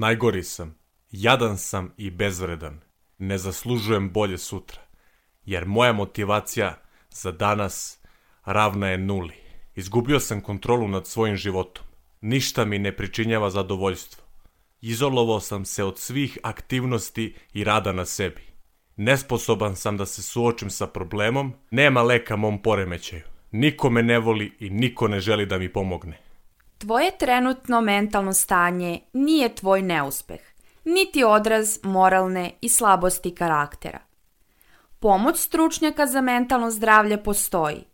Najgori sam, jadan sam i bezvredan. Ne zaslužujem bolje sutra, jer moja motivacija za danas ravna je nuli. Izgubio sam kontrolu nad svojim životom. Ništa mi ne pričinjava zadovoljstvo. Izolovao sam se od svih aktivnosti i rada na sebi. Nesposoban sam da se suočim sa problemom, nema leka mom poremećaju. Niko me ne voli i niko ne želi da mi pomogne. Tvoje trenutno mentalno stanje nije tvoj neuspeh, niti odraz moralne i slabosti karaktera. Pomoć stručnjaka za mentalno zdravlje postoji,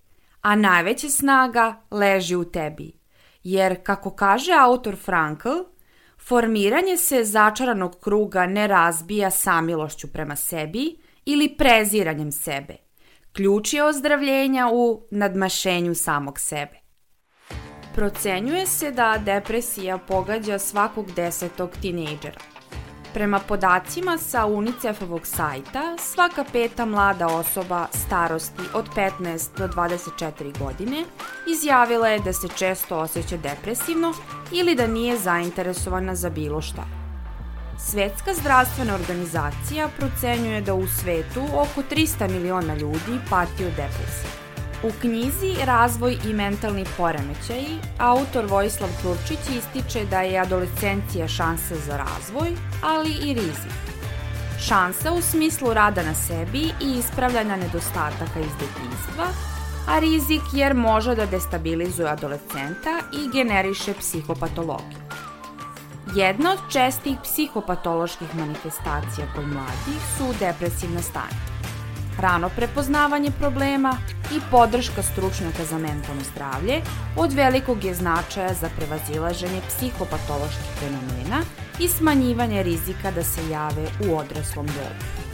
a najveća snaga leži u tebi. Jer, kako kaže autor Frankl, formiranje se začaranog kruga ne razbija samilošću prema sebi ili preziranjem sebe. Ključ je ozdravljenja u nadmašenju samog sebe. Procenjuje se da depresija pogađa svakog desetog tinejdžera. Prema podacima sa UNICEF-ovog sajta, svaka peta mlada osoba starosti od 15 do 24 godine izjavila je da se često osjeća depresivno ili da nije zainteresovana za bilo šta. Svetska zdravstvena organizacija procenjuje da u svetu oko 300 miliona ljudi pati od depresije. U knjizi Razvoj i mentalni poremećaji autor Vojislav Turčić ističe da je adolescencija šansa za razvoj, ali i rizik. Šansa u smislu rada na sebi i ispravljanja nedostataka iz detinjstva, a rizik jer može da destabilizuje adolescenta i generiše psihopatologiju. Jedna od čestih psihopatoloških manifestacija kod mladih su depresivna stanja rano prepoznavanje problema i podrška stručnjaka za mentalno zdravlje od velikog je značaja za prevazilaženje psihopatoloških fenomena i smanjivanje rizika da se jave u odraslom dobu.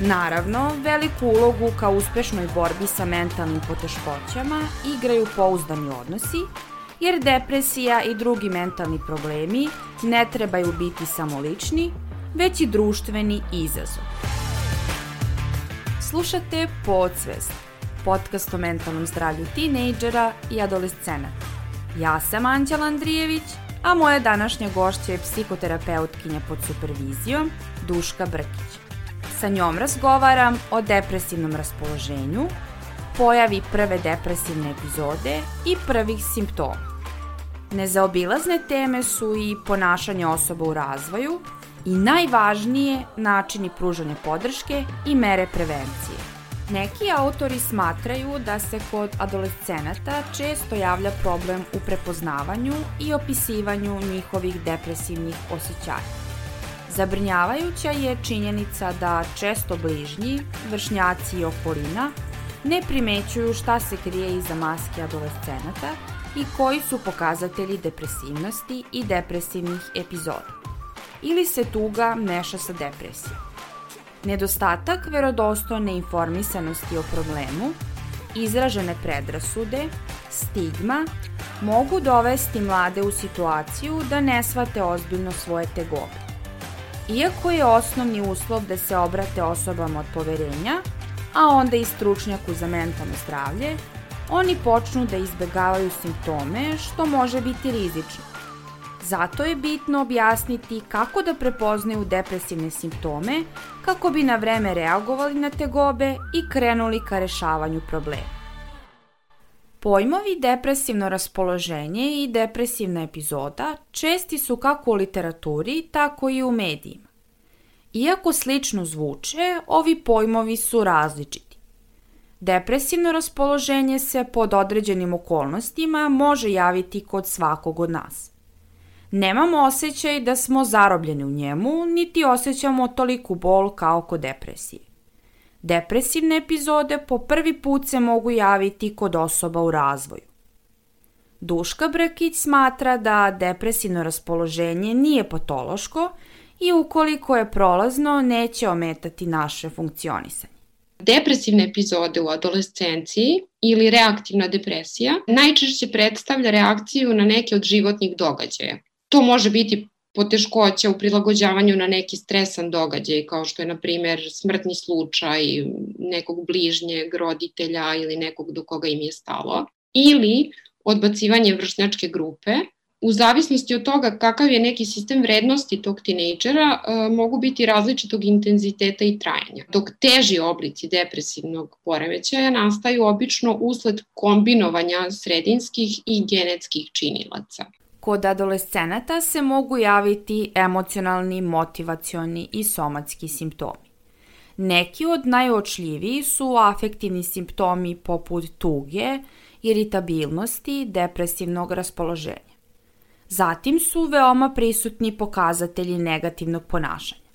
Naravno, veliku ulogu ka uspešnoj borbi sa mentalnim poteškoćama igraju pouzdani odnosi, jer depresija i drugi mentalni problemi ne trebaju biti samo lični, već i društveni izazov. Slušate Podsvest, podcast o mentalnom zdravlju tinejdžera i adolescenata. Ja sam Anđela Andrijević, a moja današnja gošća je psihoterapeutkinja pod supervizijom Duška Brkić. Sa njom razgovaram o depresivnom raspoloženju, pojavi prve depresivne epizode i prvih simptoma. Nezaobilazne teme su i ponašanje osoba u razvoju, i najvažnije načini pružanja podrške i mere prevencije. Neki autori smatraju da se kod adolescenata često javlja problem u prepoznavanju i opisivanju njihovih depresivnih osjećaja. Zabrnjavajuća je činjenica da često bližnji, vršnjaci i okolina ne primećuju šta se krije iza maske adolescenata i koji su pokazatelji depresivnosti i depresivnih epizoda ili se tuga meša sa depresijom. Nedostatak verodostojne informisanosti o problemu, izražene predrasude, stigma, mogu dovesti mlade u situaciju da ne shvate ozbiljno svoje tegobe. Iako je osnovni uslov da se obrate osobama od poverenja, a onda i stručnjaku za mentalno zdravlje, oni počnu da izbegavaju simptome što može biti rizično Zato je bitno objasniti kako da prepoznaju depresivne simptome kako bi na vreme reagovali na tegobe i krenuli ka rešavanju problema. Pojmovi depresivno raspoloženje i depresivna epizoda česti su kako u literaturi, tako i u medijima. Iako slično zvuče, ovi pojmovi su različiti. Depresivno raspoloženje se pod određenim okolnostima može javiti kod svakog od nas. Nemamo osjećaj da smo zarobljeni u njemu, niti osjećamo toliku bol kao kod depresije. Depresivne epizode po prvi put se mogu javiti kod osoba u razvoju. Duška Brkić smatra da depresivno raspoloženje nije patološko i ukoliko je prolazno neće ometati naše funkcionisanje. Depresivne epizode u adolescenciji ili reaktivna depresija najčešće predstavlja reakciju na neke od životnih događaja, To može biti poteškoća u prilagođavanju na neki stresan događaj, kao što je, na primer, smrtni slučaj nekog bližnjeg roditelja ili nekog do koga im je stalo, ili odbacivanje vršnjačke grupe, u zavisnosti od toga kakav je neki sistem vrednosti tog tinejdžera, e, mogu biti različitog intenziteta i trajanja. Dok teži oblici depresivnog poremećaja nastaju obično usled kombinovanja sredinskih i genetskih činilaca. Kod adolescenata se mogu javiti emocionalni, motivacioni i somatski simptomi. Neki od najočljiviji su afektivni simptomi poput tuge, iritabilnosti, depresivnog raspoloženja. Zatim su veoma prisutni pokazatelji negativnog ponašanja.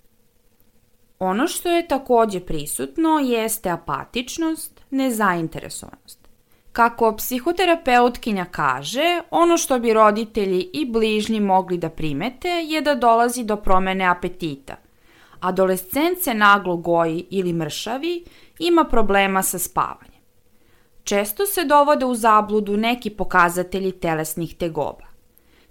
Ono što je takođe prisutno jeste apatičnost, nezainteresovanost. Kako psihoterapeutkinja kaže, ono što bi roditelji i bližnji mogli da primete je da dolazi do promene apetita. Adolescent se naglo goji ili mršavi, ima problema sa spavanjem. Često se dovode u zabludu neki pokazatelji telesnih tegoba.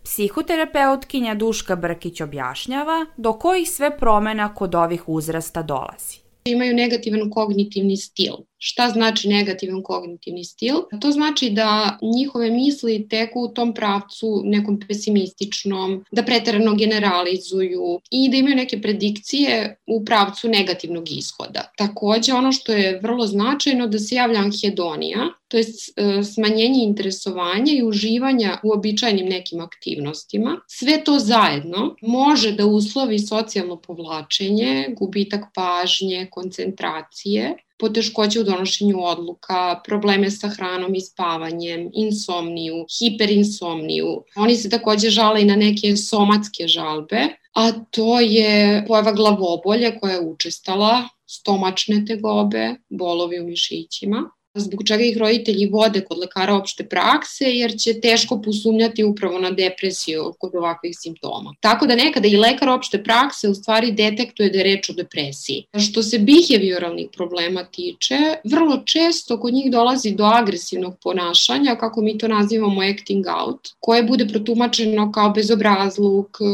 Psihoterapeutkinja Duška Brkić objašnjava do kojih sve promena kod ovih uzrasta dolazi. Imaju negativan kognitivni stil. Šta znači negativan kognitivni stil? To znači da njihove misli teku u tom pravcu nekom pesimističnom, da pretarano generalizuju i da imaju neke predikcije u pravcu negativnog ishoda. Takođe, ono što je vrlo značajno da se javlja anhedonija, to je e, smanjenje interesovanja i uživanja u običajnim nekim aktivnostima. Sve to zajedno može da uslovi socijalno povlačenje, gubitak pažnje, koncentracije, poteškoće u donošenju odluka, probleme sa hranom i spavanjem, insomniju, hiperinsomniju. Oni se takođe žale i na neke somatske žalbe, a to je pojava glavobolje koja je učestala, stomačne tegobe, bolovi u mišićima zbog čega ih roditelji vode kod lekara opšte prakse, jer će teško posumnjati upravo na depresiju kod ovakvih simptoma. Tako da nekada i lekar opšte prakse u stvari detektuje da je reč o depresiji. Što se behavioralnih problema tiče, vrlo često kod njih dolazi do agresivnog ponašanja, kako mi to nazivamo acting out, koje bude protumačeno kao bezobrazluk e,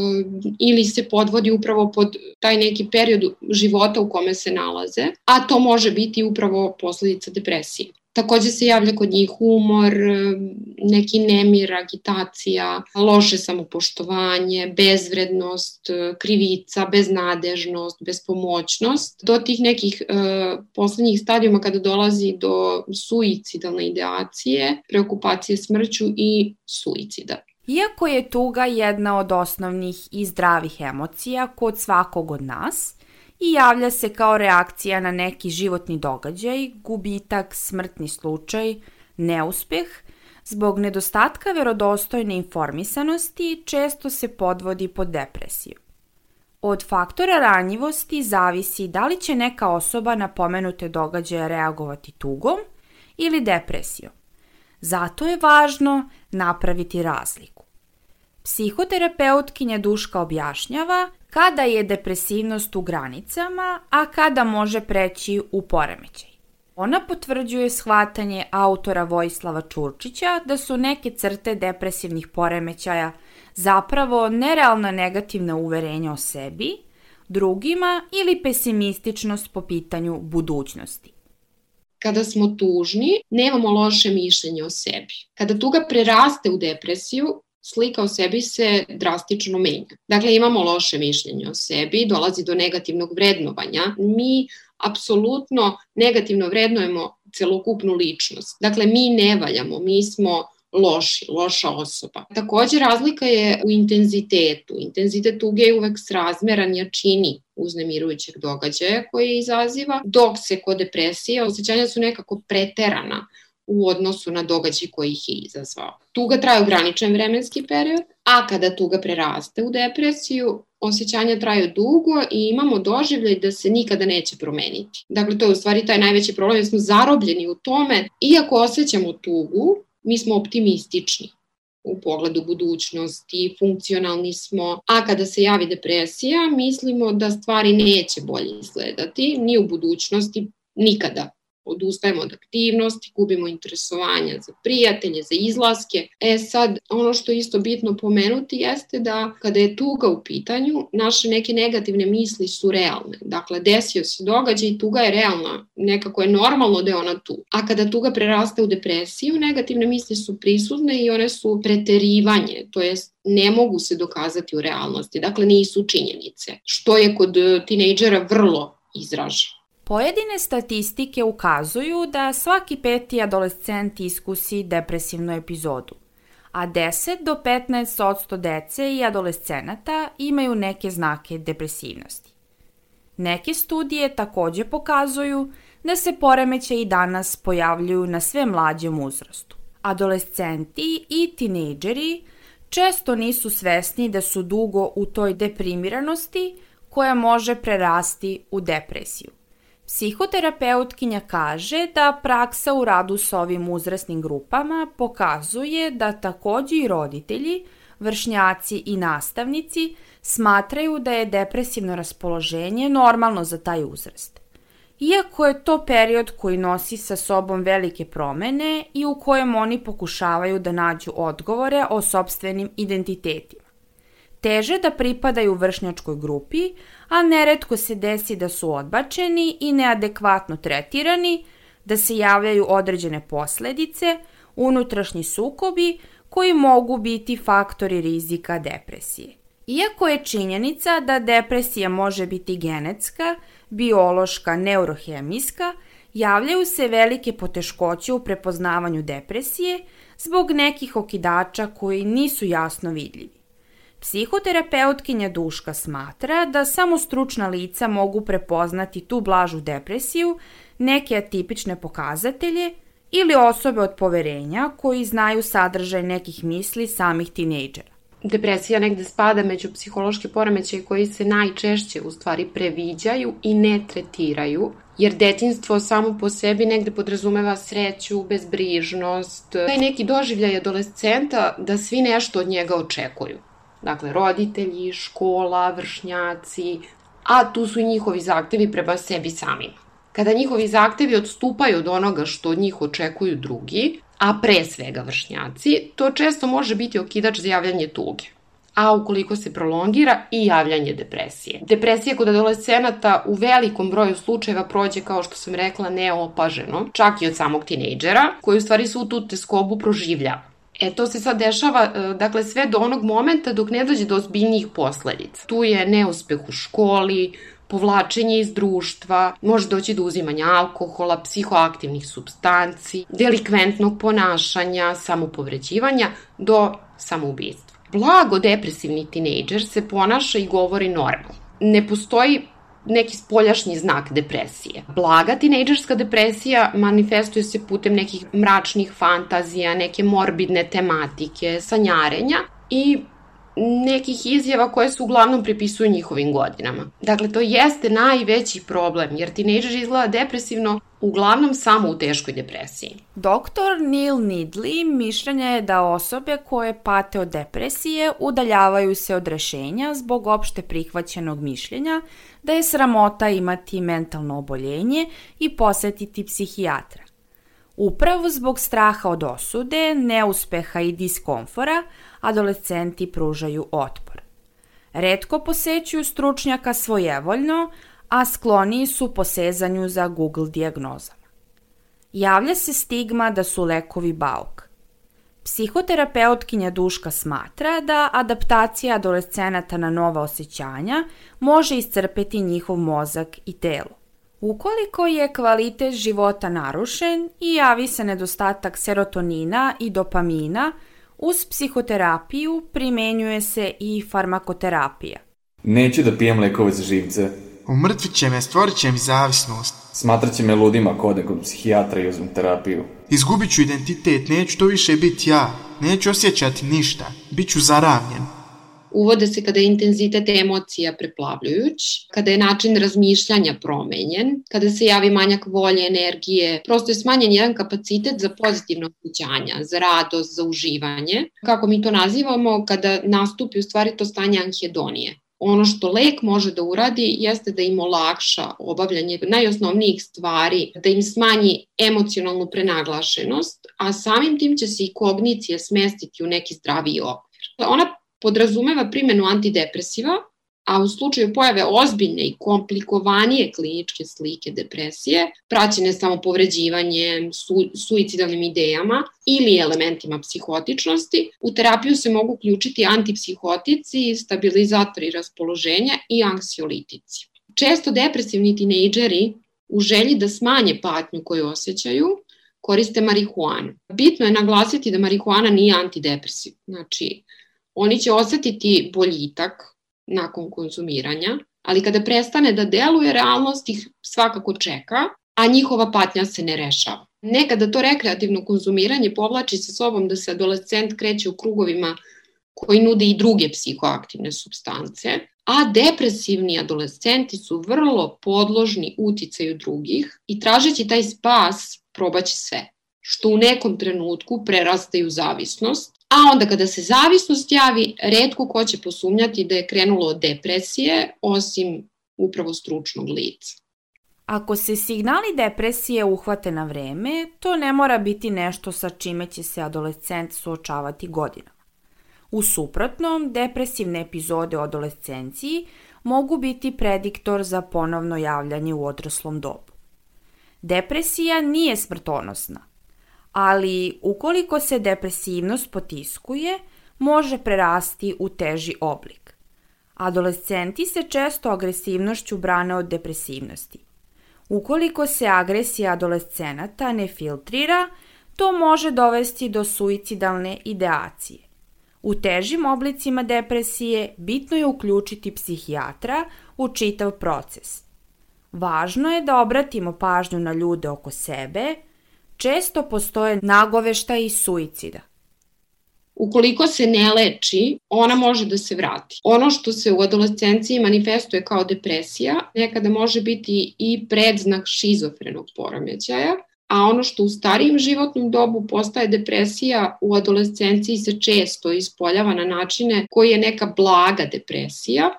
ili se podvodi upravo pod taj neki period života u kome se nalaze, a to može biti upravo posledica depresije. Takođe se javlja kod njih humor, neki nemir, agitacija, loše samopoštovanje, bezvrednost, krivica, beznadežnost, bespomoćnost. Do tih nekih e, poslednjih stadijuma kada dolazi do suicidalne ideacije, preokupacije smrću i suicida. Iako je tuga jedna od osnovnih i zdravih emocija kod svakog od nas, i javlja se kao reakcija na neki životni događaj, gubitak, smrtni slučaj, neuspeh, zbog nedostatka verodostojne informisanosti često se podvodi pod depresiju. Od faktora ranjivosti zavisi da li će neka osoba na pomenute događaje reagovati tugom ili depresijom. Zato je važno napraviti razliku. Psihoterapeutkinja Duška objašnjava kada je depresivnost u granicama, a kada može preći u poremećaj. Ona potvrđuje shvatanje autora Vojislava Čurčića da su neke crte depresivnih poremećaja zapravo nerealna negativna uverenja o sebi, drugima ili pesimističnost po pitanju budućnosti. Kada smo tužni, nemamo loše mišljenje o sebi. Kada tuga preraste u depresiju, slika o sebi se drastično menja. Dakle, imamo loše mišljenje o sebi, dolazi do negativnog vrednovanja. Mi apsolutno negativno vrednujemo celokupnu ličnost. Dakle, mi ne valjamo, mi smo loši, loša osoba. Takođe, razlika je u intenzitetu. Intenzitet tuge je uvek srazmeran jačini uznemirujućeg događaja koje izaziva, dok se kod depresije osjećanja su nekako preterana u odnosu na događaj koji ih je izazvao. Tuga traje ograničen vremenski period, a kada tuga preraste u depresiju, osjećanja traju dugo i imamo doživljaj da se nikada neće promeniti. Dakle, to je u stvari taj najveći problem, jer smo zarobljeni u tome. Iako osjećamo tugu, mi smo optimistični u pogledu budućnosti, funkcionalni smo, a kada se javi depresija, mislimo da stvari neće bolje izgledati, ni u budućnosti, nikada odustajemo od aktivnosti, gubimo interesovanja za prijatelje, za izlaske. E sad, ono što je isto bitno pomenuti jeste da kada je tuga u pitanju, naše neke negativne misli su realne. Dakle, desio se događaj i tuga je realna. Nekako je normalno da je ona tu. A kada tuga preraste u depresiju, negativne misli su prisutne i one su preterivanje, to jest ne mogu se dokazati u realnosti. Dakle, nisu činjenice. Što je kod tinejdžera vrlo izraženo. Pojedine statistike ukazuju da svaki peti adolescent iskusi depresivnu epizodu, a 10 do 15 dece i adolescenata imaju neke znake depresivnosti. Neke studije takođe pokazuju da se poremeće i danas pojavljuju na sve mlađem uzrastu. Adolescenti i tinejdžeri često nisu svesni da su dugo u toj deprimiranosti koja može prerasti u depresiju. Psihoterapeutkinja kaže da praksa u radu s ovim uzrasnim grupama pokazuje da takođe i roditelji, vršnjaci i nastavnici smatraju da je depresivno raspoloženje normalno za taj uzrast. Iako je to period koji nosi sa sobom velike promene i u kojem oni pokušavaju da nađu odgovore o sobstvenim identitetima teže da pripadaju vršnjačkoj grupi, a neretko se desi da su odbačeni i neadekvatno tretirani, da se javljaju određene posledice, unutrašnji sukobi koji mogu biti faktori rizika depresije. Iako je činjenica da depresija može biti genetska, biološka, neurohemijska, javljaju se velike poteškoće u prepoznavanju depresije zbog nekih okidača koji nisu jasno vidljivi. Psihoterapeutkinja Duška smatra da samo stručna lica mogu prepoznati tu blažu depresiju, neke atipične pokazatelje ili osobe od poverenja koji znaju sadržaj nekih misli samih tinejdžera. Depresija negde spada među psihološke poremećaje koji se najčešće u stvari previđaju i ne tretiraju, jer detinstvo samo po sebi negde podrazumeva sreću, bezbrižnost, taj neki doživljaj adolescenta da svi nešto od njega očekuju. Dakle, roditelji, škola, vršnjaci, a tu su i njihovi zahtevi prema sebi samima. Kada njihovi zahtevi odstupaju od onoga što od njih očekuju drugi, a pre svega vršnjaci, to često može biti okidač za javljanje tuge a ukoliko se prolongira i javljanje depresije. Depresija kod adolescenata u velikom broju slučajeva prođe, kao što sam rekla, neopaženo, čak i od samog tinejdžera, koji u stvari su tu teskobu proživljava. E, to se sad dešava, e, dakle, sve do onog momenta dok ne dođe do ozbiljnijih posledica. Tu je neuspeh u školi, povlačenje iz društva, može doći do uzimanja alkohola, psihoaktivnih substanci, delikventnog ponašanja, samopovređivanja do samoubistva. Blago depresivni tinejdžer se ponaša i govori normalno. Ne postoji neki spoljašnji znak depresije. Blaga tinejdžerska depresija manifestuje se putem nekih mračnih fantazija, neke morbidne tematike, sanjarenja i nekih izjava koje se uglavnom pripisuju njihovim godinama. Dakle, to jeste najveći problem, jer tinejdžer izgleda depresivno uglavnom samo u teškoj depresiji. Doktor Neil Nidley mišljenja je da osobe koje pate od depresije udaljavaju se od rešenja zbog opšte prihvaćenog mišljenja da je sramota imati mentalno oboljenje i posetiti psihijatra. Upravo zbog straha od osude, neuspeha i diskomfora, adolescenti pružaju otpor. Redko posećuju stručnjaka svojevoljno, a skloniji su posezanju za Google diagnozama. Javlja se stigma da su lekovi bauk. Psihoterapeutkinja Duška smatra da adaptacija adolescenata na nova osjećanja može iscrpeti njihov mozak i telo. Ukoliko je kvalitet života narušen i javi se nedostatak serotonina i dopamina, uz psihoterapiju primenjuje se i farmakoterapija. Neću da pijem lekove za živce. Umrtvit će me, stvorit će mi zavisnost. Smatraće me ludima ako ode kod psihijatra i uzmem terapiju. Izgubit ću identitet, neću to više biti ja. Neću osjećati ništa. Biću zaravljen. Uvode se kada je intenzitet emocija preplavljujuć, kada je način razmišljanja promenjen, kada se javi manjak volje, energije, prosto je smanjen jedan kapacitet za pozitivno osjećanja, za radost, za uživanje. Kako mi to nazivamo, kada nastupi u stvari to stanje anhedonije ono što lek može da uradi jeste da im olakša obavljanje najosnovnijih stvari, da im smanji emocionalnu prenaglašenost, a samim tim će se i kognicija smestiti u neki zdraviji okvir. Ona podrazumeva primjenu antidepresiva, a u slučaju pojave ozbiljne i komplikovanije kliničke slike depresije, praćene samo povređivanjem, su, suicidalnim idejama ili elementima psihotičnosti, u terapiju se mogu uključiti antipsihotici, stabilizatori raspoloženja i anksiolitici. Često depresivni tinejdžeri u želji da smanje patnju koju osjećaju, koriste marihuanu. Bitno je naglasiti da marihuana nije antidepresiv. Znači, oni će osetiti boljitak, nakon konzumiranja, ali kada prestane da deluje, realnost ih svakako čeka, a njihova patnja se ne rešava. Nekada to rekreativno konzumiranje povlači sa sobom da se adolescent kreće u krugovima koji nude i druge psihoaktivne substance, a depresivni adolescenti su vrlo podložni uticaju drugih i tražeći taj spas probaće sve, što u nekom trenutku prerastaju zavisnost, A onda kada se zavisnost javi, redko ko će posumnjati da je krenulo od depresije, osim upravo stručnog lica. Ako se signali depresije uhvate na vreme, to ne mora biti nešto sa čime će se adolescent suočavati godinama. U suprotnom, depresivne epizode u adolescenciji mogu biti prediktor za ponovno javljanje u odraslom dobu. Depresija nije smrtonosna, ali ukoliko se depresivnost potiskuje, može prerasti u teži oblik. Adolescenti se često agresivnošću brane od depresivnosti. Ukoliko se agresija adolescenata ne filtrira, to može dovesti do suicidalne ideacije. U težim oblicima depresije bitno je uključiti psihijatra u čitav proces. Važno je da obratimo pažnju na ljude oko sebe, često postoje nagovešta i suicida. Ukoliko se ne leči, ona može da se vrati. Ono što se u adolescenciji manifestuje kao depresija, nekada može biti i predznak šizofrenog poremećaja, a ono što u starijem životnom dobu postaje depresija, u adolescenciji se često ispoljava na načine koji je neka blaga depresija,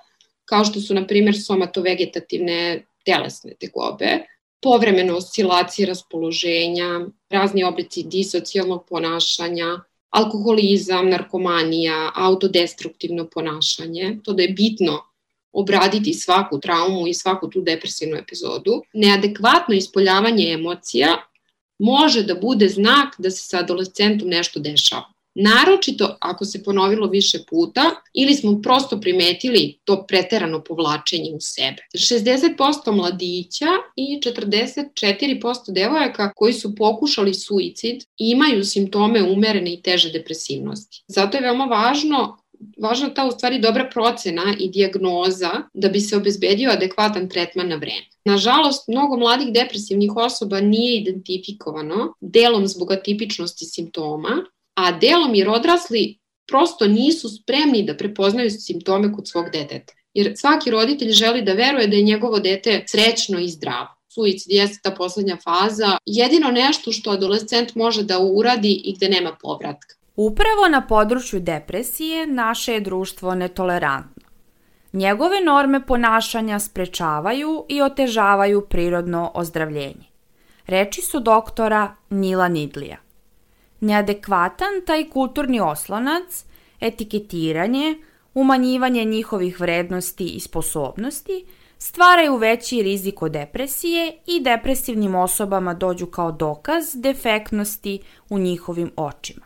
kao što su, na primjer, somatovegetativne telesne tegobe, povremeno oscilacije raspoloženja, razni oblici disocijalnog ponašanja, alkoholizam, narkomanija, autodestruktivno ponašanje, to da je bitno obraditi svaku traumu i svaku tu depresivnu epizodu. Neadekvatno ispoljavanje emocija može da bude znak da se sa adolescentom nešto dešava. Naročito ako se ponovilo više puta ili smo prosto primetili to preterano povlačenje u sebe. 60% mladića i 44% devojaka koji su pokušali suicid imaju simptome umerene i teže depresivnosti. Zato je veoma važno važna ta u stvari dobra procena i dijagnoza da bi se obezbedio adekvatan tretman na vreme. Nažalost, mnogo mladih depresivnih osoba nije identifikovano, delom zbog atipičnosti simptoma, a delom jer odrasli prosto nisu spremni da prepoznaju simptome kod svog deteta. Jer svaki roditelj želi da veruje da je njegovo dete srećno i zdravo. Suicid jeste ta poslednja faza, jedino nešto što adolescent može da uradi i gde nema povratka. Upravo na području depresije naše je društvo netolerantno. Njegove norme ponašanja sprečavaju i otežavaju prirodno ozdravljenje. Reči su doktora Nila Nidlija. Neadekvatan taj kulturni oslonac, etiketiranje, umanjivanje njihovih vrednosti i sposobnosti stvaraju veći rizik od depresije i depresivnim osobama dođu kao dokaz defektnosti u njihovim očima.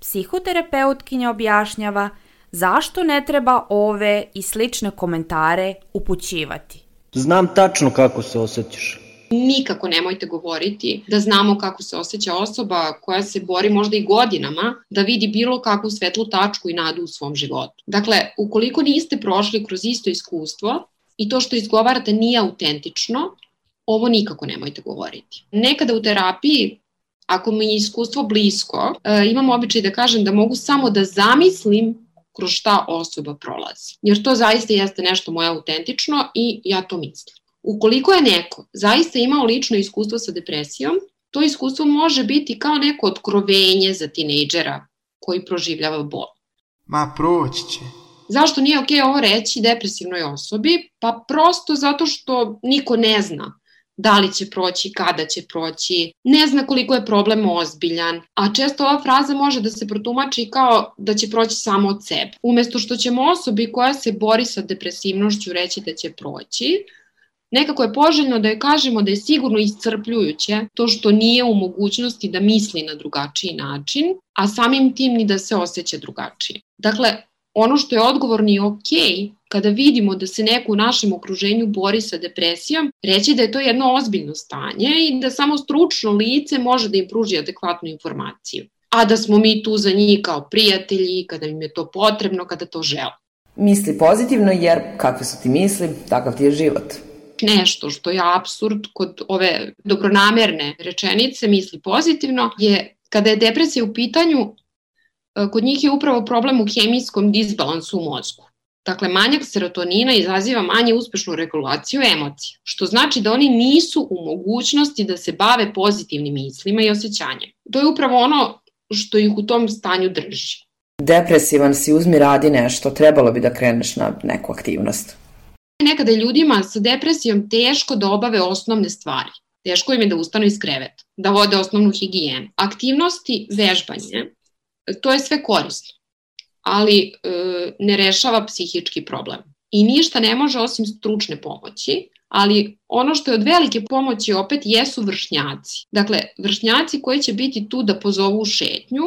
Psihoterapeutkinja objašnjava zašto ne treba ove i slične komentare upućivati. Znam tačno kako se osjećaš nikako nemojte govoriti da znamo kako se osjeća osoba koja se bori možda i godinama da vidi bilo kakvu svetlu tačku i nadu u svom životu. Dakle, ukoliko niste prošli kroz isto iskustvo i to što izgovarate nije autentično, ovo nikako nemojte govoriti. Nekada u terapiji ako mi je iskustvo blisko, e, imam običaj da kažem da mogu samo da zamislim kroz šta osoba prolazi. Jer to zaista jeste nešto moje autentično i ja to mislim. Ukoliko je neko zaista imao lično iskustvo sa depresijom, to iskustvo može biti kao neko otkrovenje za tinejdžera koji proživljava bol. Ma proći će. Zašto nije ok ovo reći depresivnoj osobi? Pa prosto zato što niko ne zna da li će proći, kada će proći, ne zna koliko je problem ozbiljan, a često ova fraza može da se protumači kao da će proći samo od sebe. Umesto što ćemo osobi koja se bori sa depresivnošću reći da će proći, nekako je poželjno da je kažemo da je sigurno iscrpljujuće to što nije u mogućnosti da misli na drugačiji način, a samim tim ni da se osjeća drugačije. Dakle, ono što je odgovorni i ok, kada vidimo da se neko u našem okruženju bori sa depresijom, reći da je to jedno ozbiljno stanje i da samo stručno lice može da im pruži adekvatnu informaciju. A da smo mi tu za njih kao prijatelji, kada im je to potrebno, kada to žele. Misli pozitivno jer kakve su ti misli, takav ti je život. Nešto što je absurd kod ove dobronamerne rečenice, misli pozitivno, je kada je depresija u pitanju, E, kod njih je upravo problem u hemijskom disbalansu u mozgu. Dakle, manjak serotonina izaziva manje uspešnu regulaciju emocija, što znači da oni nisu u mogućnosti da se bave pozitivnim mislima i osjećanjem. To je upravo ono što ih u tom stanju drži. Depresivan si, uzmi radi nešto, trebalo bi da kreneš na neku aktivnost. Nekada ljudima sa depresijom teško da obave osnovne stvari. Teško im je da ustanu iz kreveta, da vode osnovnu higijenu. Aktivnosti, vežbanje, to je sve korisno, ali e, ne rešava psihički problem. I ništa ne može osim stručne pomoći, ali ono što je od velike pomoći opet jesu vršnjaci. Dakle, vršnjaci koji će biti tu da pozovu u šetnju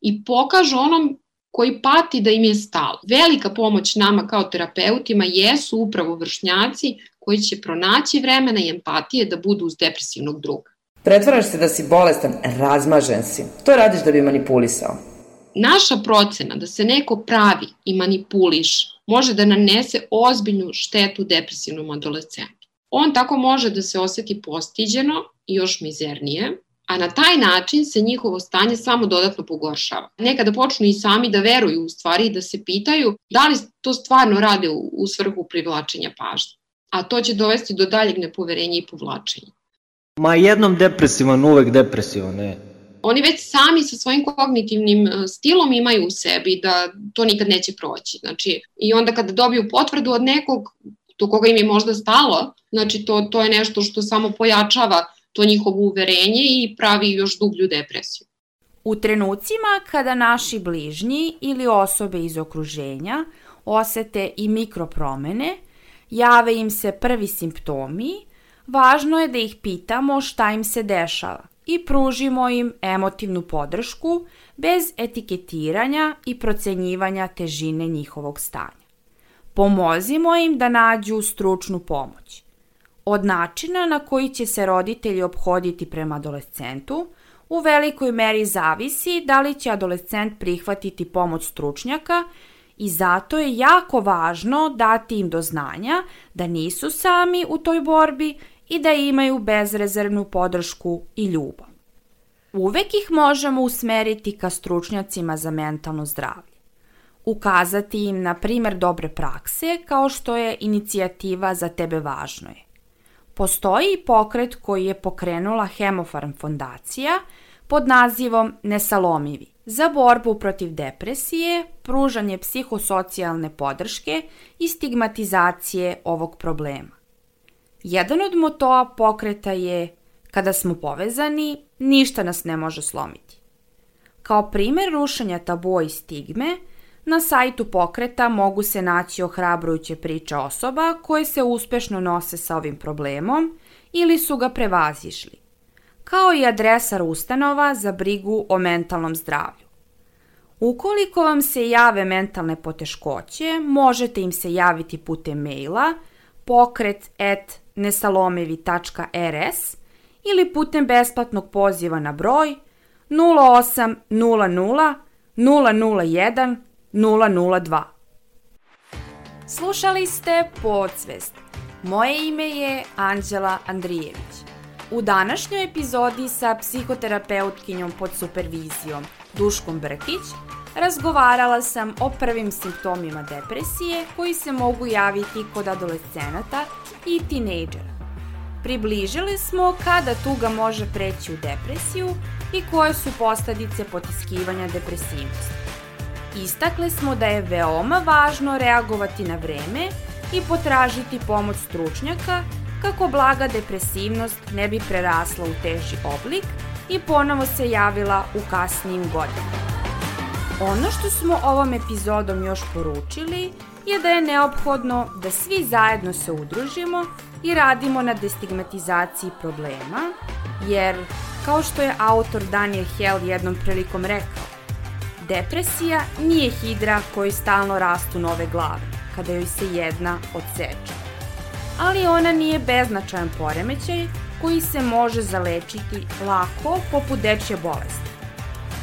i pokažu onom koji pati da im je stalo. Velika pomoć nama kao terapeutima jesu upravo vršnjaci koji će pronaći vremena i empatije da budu uz depresivnog druga. Pretvaraš se da si bolestan, razmažen si. To radiš da bi manipulisao. Naša procena da se neko pravi i manipuliš može da nanese ozbiljnu štetu depresivnom adolescentu. On tako može da se oseti postiđeno i još mizernije, a na taj način se njihovo stanje samo dodatno pogoršava. Nekada počnu i sami da veruju u stvari i da se pitaju da li to stvarno rade u, u svrhu privlačenja pažnje. A to će dovesti do daljeg nepoverenja i povlačenja. Ma jednom depresivan, uvek depresivan, ne. Oni već sami sa svojim kognitivnim e, stilom imaju u sebi da to nikad neće proći. Znači, i onda kada dobiju potvrdu od nekog do koga im je možda stalo, znači to, to je nešto što samo pojačava to njihovo uverenje i pravi još dublju depresiju. U trenucima kada naši bližnji ili osobe iz okruženja osete i mikropromene, jave im se prvi simptomi, važno je da ih pitamo šta im se dešava i pružimo im emotivnu podršku bez etiketiranja i procenjivanja težine njihovog stanja. Pomozimo im da nađu stručnu pomoć. Od načina na koji će se roditelji obhoditi prema adolescentu, u velikoj meri zavisi da li će adolescent prihvatiti pomoć stručnjaka i zato je jako važno dati im do znanja da nisu sami u toj borbi i da imaju bezrezervnu podršku i ljubav. Uvek ih možemo usmeriti ka stručnjacima za mentalno zdravlje. Ukazati im na primer dobre prakse kao što je inicijativa za tebe važno je. Postoji pokret koji je pokrenula Hemofarm fondacija pod nazivom Nesalomivi za borbu protiv depresije, pružanje psihosocijalne podrške i stigmatizacije ovog problema. Jedan od motoa pokreta je kada smo povezani, ništa nas ne može slomiti. Kao primer rušenja tabua i stigme, na sajtu pokreta mogu se naći ohrabrujuće priče osoba koje se uspešno nose sa ovim problemom ili su ga prevazišli, kao i adresar ustanova za brigu o mentalnom zdravlju. Ukoliko vam se jave mentalne poteškoće, možete im se javiti putem maila pokret at nesalomevi.rs ili putem besplatnog poziva na broj 0800 001 002. Slušali ste Podsvest. Moje ime je Anđela Andrijević. U današnjoj epizodi sa psihoterapeutkinjom pod supervizijom Duškom Brkić razgovarala sam o prvim simptomima depresije koji se mogu javiti kod adolescenata i tinejdžera. Približili smo kada tuga može preći u depresiju i koje su posledice potiskivanja depresivnosti. Istakle smo da je veoma važno reagovati na vreme i potražiti pomoć stručnjaka kako blaga depresivnost ne bi prerasla u teži oblik i ponovo se javila u kasnijim godinama. Ono što smo ovom epizodom još poručili je da je neophodno da svi zajedno se udružimo i radimo na destigmatizaciji problema, jer, kao što je autor Daniel Hell jednom prilikom rekao, depresija nije hidra koji stalno rastu nove glave, kada joj se jedna odseče. Ali ona nije beznačajan poremećaj koji se može zalečiti lako poput dečje bolesti.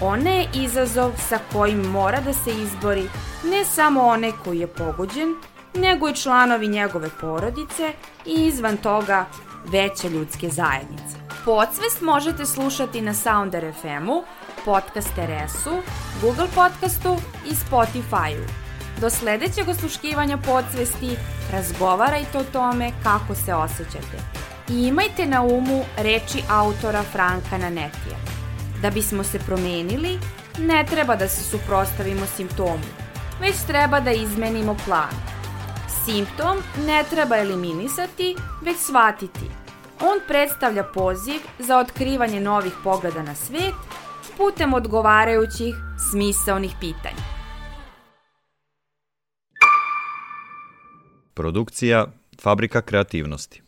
Ona je izazov sa kojim mora da se izbori ne samo one koji je pogođen, nego i članovi njegove porodice i izvan toga veće ljudske zajednice. Podsvest možete slušati na Sounder FM-u, Podcast RS-u, Google Podcastu i Spotify-u. Do sledećeg osluškivanja podsvesti razgovarajte o tome kako se osjećate. I imajte na umu reči autora Franka Nanetija. Da bismo se promenili, ne treba da se suprostavimo simptomu, već treba da izmenimo plan. Simptom ne treba eliminisati, već shvatiti. On predstavlja poziv za otkrivanje novih pogleda na svet putem odgovarajućih smisaonih pitanja. Produkcija Fabrika kreativnosti